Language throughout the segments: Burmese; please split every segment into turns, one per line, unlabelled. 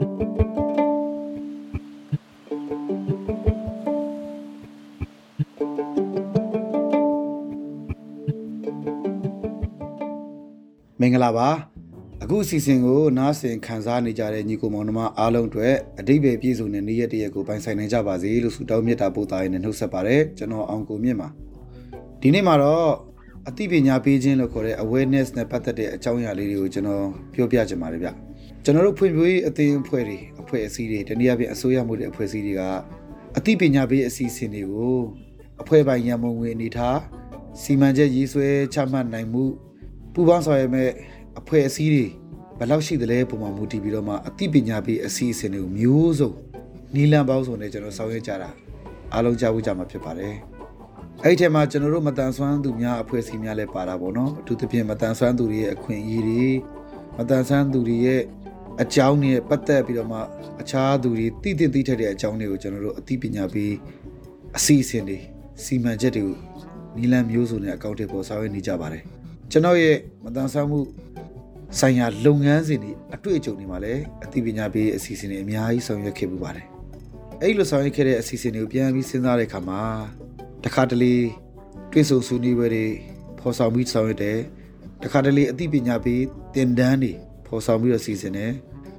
မင်္ဂလာပါအခုအစီအစဉ်ကိုနားဆင်ခံစားနေကြတဲ့ညီကိုမောင်နှမအားလုံးအတွက်အတိတ်ပဲပြည့်စုံတဲ့နေ့ရက်တစ်ရက်ကိုပိုင်ဆိုင်နိုင်ကြပါစေလို့ဆုတောင်းမေတ္တာပို့သရင်းနဲ့နှုတ်ဆက်ပါတယ်ကျွန်တော်အောင်ကိုမြင့်ပါဒီနေ့မှာတော့အသိပညာပေးခြင်းလို့ခေါ်တဲ့ awareness နဲ့ပတ်သက်တဲ့အကြောင်းအရာလေးတွေကိုကျွန်တော်ပြောပြချင်ပါတယ်ဗျ ကျွန်တော်တို့ဖွံ့ဖြိုးရေးအသင်းအဖွဲ့တွေအဖွဲ့အစည်းတွေတနည်းအားဖြင့်အစိုးရမှုတွေအဖွဲ့အစည်းတွေကအသိပညာပေးအစီအစဉ်တွေကိုအဖွဲ့ပိုင်ရန်ပုံငွေအနေထားစီမံချက်ရေးဆွဲချမှတ်နိုင်မှုပူးပေါင်းဆောင်ရွက်မဲ့အဖွဲ့အစည်းတွေဘယ်လောက်ရှိသလဲပုံမှန်မူတည်ပြီးတော့မှအသိပညာပေးအစီအစဉ်တွေကိုမျိုးစုံနီလန်ပေါင်းစုံနဲ့ကျွန်တော်ဆောင်ရွက်ကြတာအားလုံးကြားဖို့ကြမှာဖြစ်ပါတယ်အဲ့ဒီထဲမှာကျွန်တော်တို့မတန်ဆွမ်းသူများအဖွဲ့အစည်းများလည်းပါတာပေါ့နော်အထူးသဖြင့်မတန်ဆွမ်းသူတွေရဲ့အခွင့်အရေးတွေမတန်ဆွမ်းသူတွေရဲ့ အကြောင်းတွေပတ်သက်ပြီးတော့မှအခြားသူတွေတိတိတိထက်တဲ့အကြောင်းတွေကိုကျွန်တော်တို့အသိပညာပေးအစီအစဉ်တွေစီမံချက်တွေကိုနီလန်မျိုးစုံနဲ့အကောင့်တွေပေါ်ဆောင်ရွက်နေကြပါတယ်ကျွန်တော်ရဲ့မတန်ဆွမ်းမှုဆိုင်ရာလုပ်ငန်းစဉ်တွေအတွေ့အကြုံတွေမှာလည်းအသိပညာပေးအစီအစဉ်တွေအများကြီးဆောင်ရွက်ခဲ့ပူပါတယ်အဲ့လိုဆောင်ရွက်ခဲ့တဲ့အစီအစဉ်တွေကိုပြန်ပြီးစဉ်းစားတဲ့အခါမှာတခါတလေတွေ့ဆုံဆွေးနွေးပွဲတွေဖော်ဆောင်ပြီးဆောင်ရွက်တယ်တခါတလေအသိပညာပေးတင်ဒန်းတွေဖော်ဆောင်ပြီးတော့စီစဉ်တယ်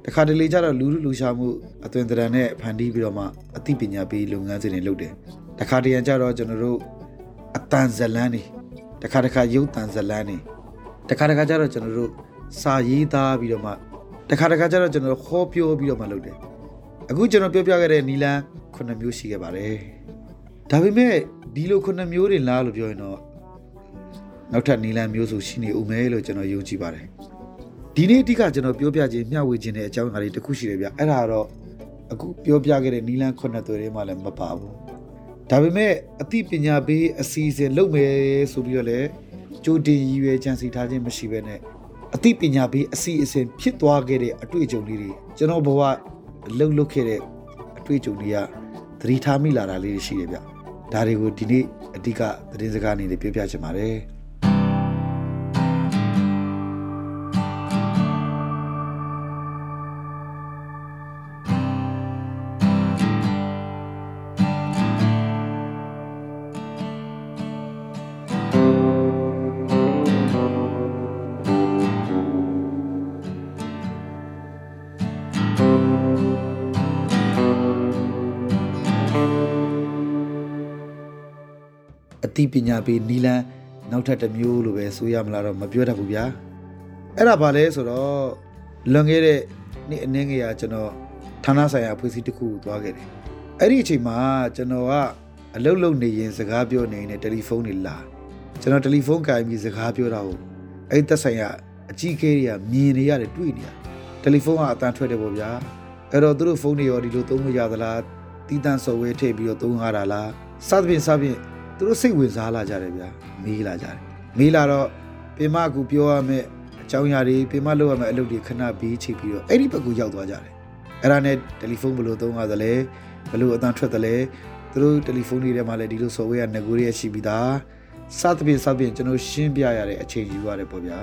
တခါတလေကျတော့လူလူလူရှာမှုအသွင်သဏ္ဍာန်နဲ့ဖန်တီးပြီးတော့မှအသိပညာပေးလုပ်ငန်းစဉ်တွေလုပ်တယ်တခါတရံကျတော့ကျွန်တော်တို့အတန်ဇလန်းတွေတခါတခါရုပ်တန်ဇလန်းတွေတခါတခါကျတော့ကျွန်တော်တို့စာရေးသားပြီးတော့မှတခါတခါကျတော့ကျွန်တော်ဟောပြောပြီးတော့မှလုပ်တယ်အခုကျွန်တော်ပြောပြခဲ့တဲ့နီလန်9မျိုးရှိခဲ့ပါတယ်ဒါပေမဲ့ဒီလို9မျိုးတွေလားလို့ပြောရင်တော့နောက်ထပ်နီလန်မျိုးစုရှိနေဦးမယ်လို့ကျွန်တော်ယုံကြည်ပါတယ် ဒီနေ့အဓိကကျွန်တော်ပြောပြခြင်းမျှဝေခြင်းတဲ့အကြောင်းအရာတွေတစ်ခုရှိတယ်ဗျအဲ့ဒါတော့အခုပြောပြခဲ့တဲ့နီလန်9သွေးတွေမှလည်းမပါဘူးဒါပေမဲ့အသိပညာပေးအစီအစဉ်လုပ်မယ်ဆိုပြီးတော့လည်းကြိုတင်ရည်ရွယ်ကြံစီထားခြင်းမရှိဘဲနဲ့အသိပညာပေးအစီအစဉ်ဖြစ်သွားခဲ့တဲ့အတွေ့အကြုံလေးတွေကျွန်တော်ဘဝလှုပ်လှုပ်ခဲ့တဲ့အတွေ့အကြုံတွေကသတိထားမိလာတာလေးတွေရှိတယ်ဗျဒါတွေကိုဒီနေ့အဓိကသတင်းစကားအနေနဲ့ပြောပြချင်ပါတယ် သိပညာပေးနီလန်နောက်ထပ်တစ်မျိုးလို့ပဲဆိုရမလားတော့မပြောတတ်ဘူးဗျာအဲ့ဒါဘာလဲဆိုတော့လွန်ခဲ့တဲ့နေ့အနည်းငယ်ကကျွန်တော်ဌာနဆိုင်ရာအဖွဲ့အစည်းတစ်ခုကိုသွားခဲ့တယ်အဲ့ဒီအချိန်မှာကျွန်တော်ကအလုပ်လုပ်နေရင်စကားပြောနေရင်တယ်လီဖုန်းတွေလာကျွန်တော်တယ်လီဖုန်းကင်ပြီးစကားပြောတာကိုအဲ့သက်ဆိုင်ရာအကြီးအကဲတွေကမြင်နေရတယ်တွေ့နေရတယ်တယ်လီဖုန်းကအတန်ထွက်တယ်ပေါ့ဗျာအဲ့တော့သူတို့ဖုန်းတွေရောဒီလိုသုံးလို့ရသလားတီးတန့်ဆော်ဝဲထည့်ပြီးတော့သုံးရတာလားစသဖြင့်စသဖြင့် သူတို့စိတ်ဝင်စားလာကြတယ်ဗျာမေးလာကြတယ်မေးလာတော့ပင်မကူပြောရမယ့်အကြောင်းအရာတွေပင်မလုပ်ရမယ့်အလုပ်တွေခဏဘေးချိတ်ပြီးတော့အဲ့ဒီဘက်ကိုရောက်သွားကြတယ်အဲ့ဒါနဲ့တယ်လီဖုန်းဘယ်လိုသုံးရသလဲဘယ်လိုအတန်းထွက်သလဲသူတို့တယ်လီဖုန်းတွေထဲမှာလည်းဒီလို software ကငကိုရရှိပြီးသားစသဖြင့်စသဖြင့်ကျွန်တော်ရှင်းပြရတဲ့အချိန်ယူရတယ်ပေါ့ဗျာ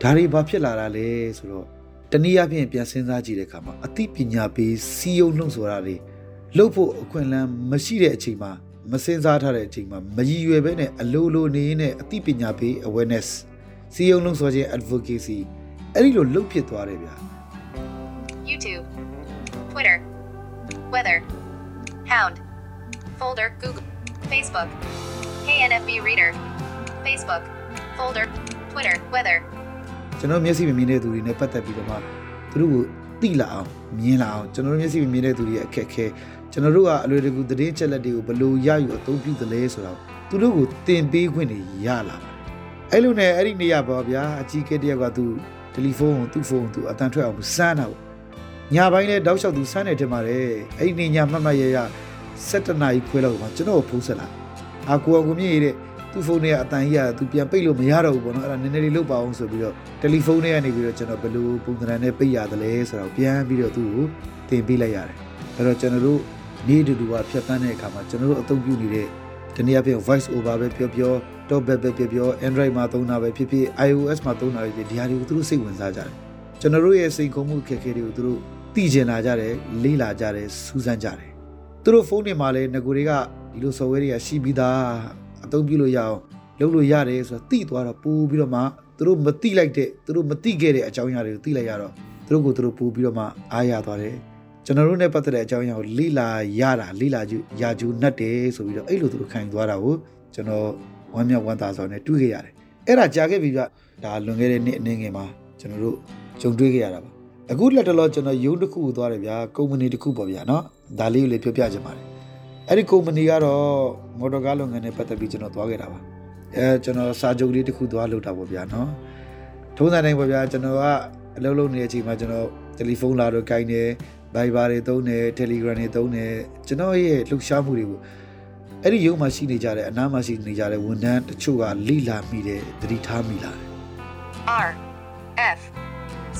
ဒါတွေဘာဖြစ်လာတာလဲဆိုတော့တနည်းအားဖြင့်ပြန်စဉ်းစားကြည့်တဲ့အခါမှာအသိပညာပေးစီယုံနှုံဆိုတာတွေလုပ်ဖို့အခွင့်အလမ်းမရှိတဲ့အချိန်မှာ မစင်စားထားတဲ့အချိန်မှာမရည်ရွယ်ပဲနဲ့အလိုလိုနေနဲ့အသိပညာပေး awareness စီယုံလုံးဆိုခြင်း advocacy အဲ့ဒီလိုလှုပ်ဖြစ်သွားတယ်ဗျာ
YouTube, Twitter, Weather, Hound, Folder, Google, Facebook, KNFB Reader, Facebook, Folder, Twitter, Weather,
ကျွန်တော်မျက်စိမမြင်တဲ့သူတွေနဲ့ပတ်သက်ပြီးတော့မှသူတို့ကိုသိလာအောင်မြင်လာအောင်ကျွန်တော်တို့မျက်စိမမြင်တဲ့သူတွေရဲ့အခက်အခဲ ကျွန်တော်တို့ကအလွယ်တကူသတင်းချက်လက်တွေကိုဘယ်လိုရယူအသုံးပြုသလဲဆိုတော့သူတို့ကိုသင်ပေးခွင့်တွေရလာပါတယ်အဲ့လိုနဲ့အဲ့ဒီနေရာပါဗျာအကြီးကဲတယောက်ကသူတယ်လီဖုန်းကိုသူ့ဖုန်းကိုသူအတန်ထွက်အောင်စမ်းတာပေါ့ညပိုင်းလဲတောက်လျှောက်သူစမ်းနေတယ်မှာတယ်အဲ့ဒီနေညမှတ်မှတ်ရရ7နာရီခွဲလောက်မှာကျွန်တော်ကိုဖုန်းဆက်လာအာကိုအောင်ကိုမြင့်ရတဲ့သူ့ဖုန်းထဲကအတန်ကြီးကသူပြန်ပိတ်လို့မရတော့ဘူးပေါ့နော်အဲ့ဒါနည်းနည်းလေးလုတ်ပါအောင်ဆိုပြီးတော့တယ်လီဖုန်းထဲကနေပြီးတော့ကျွန်တော်ဘယ်လိုပုံစံနဲ့ပိတ်ရတယ်လဲဆိုတော့ပြန်ပြီးတော့သူ့ကိုတင်ပေးလိုက်ရတယ်အဲ့တော့ကျွန်တော်တို့ နေ့တူတူကဖြတ်တန်းတဲ့အခါမှာကျွန်တော်တို့အသုံးပြုနေတဲ့ဒီနေ့အပြင် voice over ပဲပြောပြော top ပဲပဲပြောပြော Android မှာသုံးတာပဲဖြစ်ဖြစ် iOS မှာသုံးတာပဲဖြစ်ဒီဟာတွေကိုသူတို့စိတ်ဝင်စားကြတယ်ကျွန်တော်တို့ရဲ့စိတ်ခုံမှုအခက်အခဲတွေကိုသူတို့သိကျင်လာကြတယ်လေးလာကြတယ်စူးစမ်းကြတယ်သူတို့ဖုန်းတွေမှာလည်းငကိုတွေကဒီလို software တွေကရှိပြီးသားအသုံးပြုလို့ရအောင်လုပ်လို့ရတယ်ဆိုတော့သိသွားတော့ပို့ပြီးတော့မှသူတို့မသိလိုက်တဲ့သူတို့မသိခဲ့တဲ့အကြောင်းအရာတွေကိုသိလိုက်ရတော့သူတို့ကိုသူတို့ပို့ပြီးတော့မှအားရသွားတယ် ကျွန်တော်တို့နဲ့ပတ်သက်တဲ့အကြောင်းအရာကိုလိလာရတာလိလာကျူရာကျူနှက်တယ်ဆိုပြီးတော့အဲ့လိုသူတို့ခံယူသွားတာကိုကျွန်တော်ဝမ်းမြောက်ဝမ်းသာစွာနဲ့တွေ့ခဲ့ရတယ်အဲ့ဒါကြာခဲ့ပြီဗျဒါလွန်ခဲ့တဲ့နှစ်အနည်းငယ်မှာကျွန်တော်တို့ကြုံတွေ့ခဲ့ရတာပါအခုလက်တလောကျွန်တော်ရုံးတစ်ခုကိုသွားတယ်ဗျာကုမ္ပဏီတစ်ခုပေါ့ဗျာနော်ဒါလေးကိုလည်းပြောပြချင်ပါတယ်အဲ့ဒီကုမ္ပဏီကတော့မော်တော်ကားလုပ်ငန်းနဲ့ပတ်သက်ပြီးကျွန်တော်သွားခဲ့တာပါအဲကျွန်တော်စာချုပ်လေးတစ်ခုသွားလုပ်တာပေါ့ဗျာနော်ထုံးစံတိုင်းပေါ့ဗျာကျွန်တော်ကအလုပ်လုပ်နေတဲ့အချိန်မှာကျွန်တော်တယ်လီဖုန်းလာတော့ကိုင်းတယ် Viber တွေသုံးတယ် Telegram တွေသုံးတယ်ကျွန်တော်ရဲ့လှုပ်ရှားမှုတွေကိုအဲ့ဒီရုံးမှာရှိနေကြတဲ့အနားမှာရှိနေကြတဲ့ဝန်ထမ်းတချို့ကလိလာမိတယ်သတိထားမိလာတယ်
R F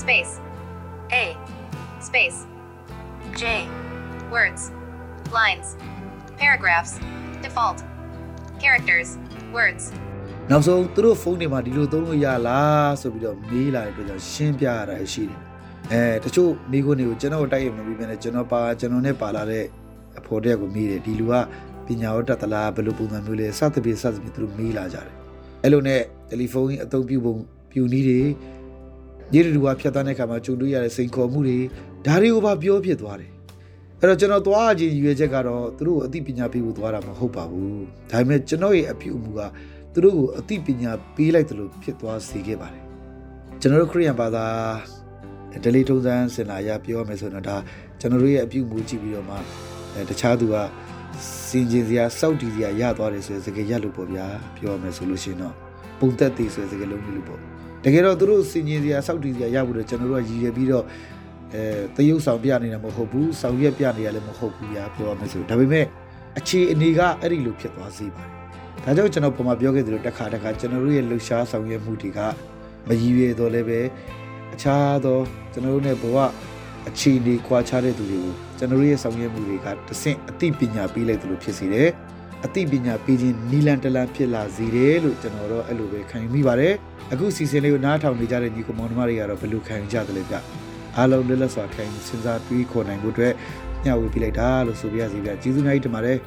space A space J words lines paragraphs default characters words
နောက်ဆုံးသူတို့ဖုန်းတွေမှာဒီလိုသုံးလို့ရလားဆိုပြီးတော့မေးလာတဲ့အတွက်ကြောင့်ရှင်းပြရတာရှိတယ် အဲတချို့မိခွန်းတွေကိုကျွန်တော်တိုက်ရမပြီးပြန်လဲကျွန်တော်ပါကျွန်တော်နဲ့ပါလာတဲ့အဖော်တဲ့ကိုမေးတယ်ဒီလူကပညာရောတတ်သလားဘယ်လိုပုံစံမျိုးလဲစသဖြင့်စသဖြင့်သူတို့မေးလာကြတယ်အဲ့လိုနဲ့တယ်လီဖုန်းကြီးအသုံးပြုပုံပြူနည်းတွေညီတူကဖြတ်တန်းတဲ့ခါမှာကြုံတွေ့ရတဲ့စိန်ခေါ်မှုတွေဒါတွေကိုပါပြောဖြစ်သွားတယ်အဲ့တော့ကျွန်တော်သွားခြင်းရွေချက်ကတော့သူတို့ကိုအသိပညာပေးဖို့သွားတာမဟုတ်ပါဘူးဒါပေမဲ့ကျွန်တော်ရဲ့အပြုအမူကသူတို့ကိုအသိပညာပေးလိုက်တယ်လို့ဖြစ်သွားစေခဲ့ပါတယ်ကျွန်တော်တို့ခရိယန်ဘာသာ ဒလီထုံးစံစင်လာရပြောရမယ်ဆိုတော့ဒါကျွန်တော်တို့ရဲ့အပြုအမူကြည့်ပြီးတော့မှအဲတခြားသူကစင်ကျင်စရာစောက်တီစရာရသွားတယ်ဆိုတဲ့စကားရက်လို့ပေါ့ဗျာပြောရမယ်ဆိုလို့ရှိရင်တော့ပုံသက်တည်ဆိုတဲ့စကားလုံးမျိုးလို့ပေါ့တကယ်တော့သူတို့စင်ကျင်စရာစောက်တီစရာရဖို့တော့ကျွန်တော်တို့ကရည်ရွယ်ပြီးတော့အဲတရုပ်ဆောင်ပြနေတာမဟုတ်ဘူးဆောင်ရွက်ပြနေရလည်းမဟုတ်ဘူးဗျာပြောရမယ်ဆိုဒါပေမဲ့အခြေအနေကအဲ့ဒီလိုဖြစ်သွားစေပါတယ်ဒါကြောင့်ကျွန်တော်ပုံမှန်ပြောခဲ့သလိုတစ်ခါတစ်ခါကျွန်တော်တို့ရဲ့လှူရှားဆောင်ရွက်မှုတွေကမရည်ရွယ်တော့လည်းပဲ အခြားသောကျွန်တော်တို့ ਨੇ ဘဝအခြေအနေကွာခြားတဲ့သူတွေကိုကျွန်တော်တို့ရဲ့ဆောင်ရွက်မှုတွေကတဆင့်အသိပညာပေးလိုက်သလိုဖြစ်စေတယ်အသိပညာပေးခြင်းနီလန်တလန်ဖြစ်လာစေတယ်လို့ကျွန်တော်တို့အဲ့လိုပဲခံယူမိပါတယ်အခုစီစဉ်လေးကိုနားထောင်နေကြတဲ့ညီကောင်မောင်နှမတွေကတော့ဘယ်လိုခံယူကြသလဲဗျအားလုံးလက်လက်စွာခံယူစဉ်းစားတွေးခေါ်နိုင်ဖို့အတွက်ညှဝေပေးလိုက်တာလို့ဆိုပြရစီဗျကျေးဇူးများကြီးတင်ပါတယ်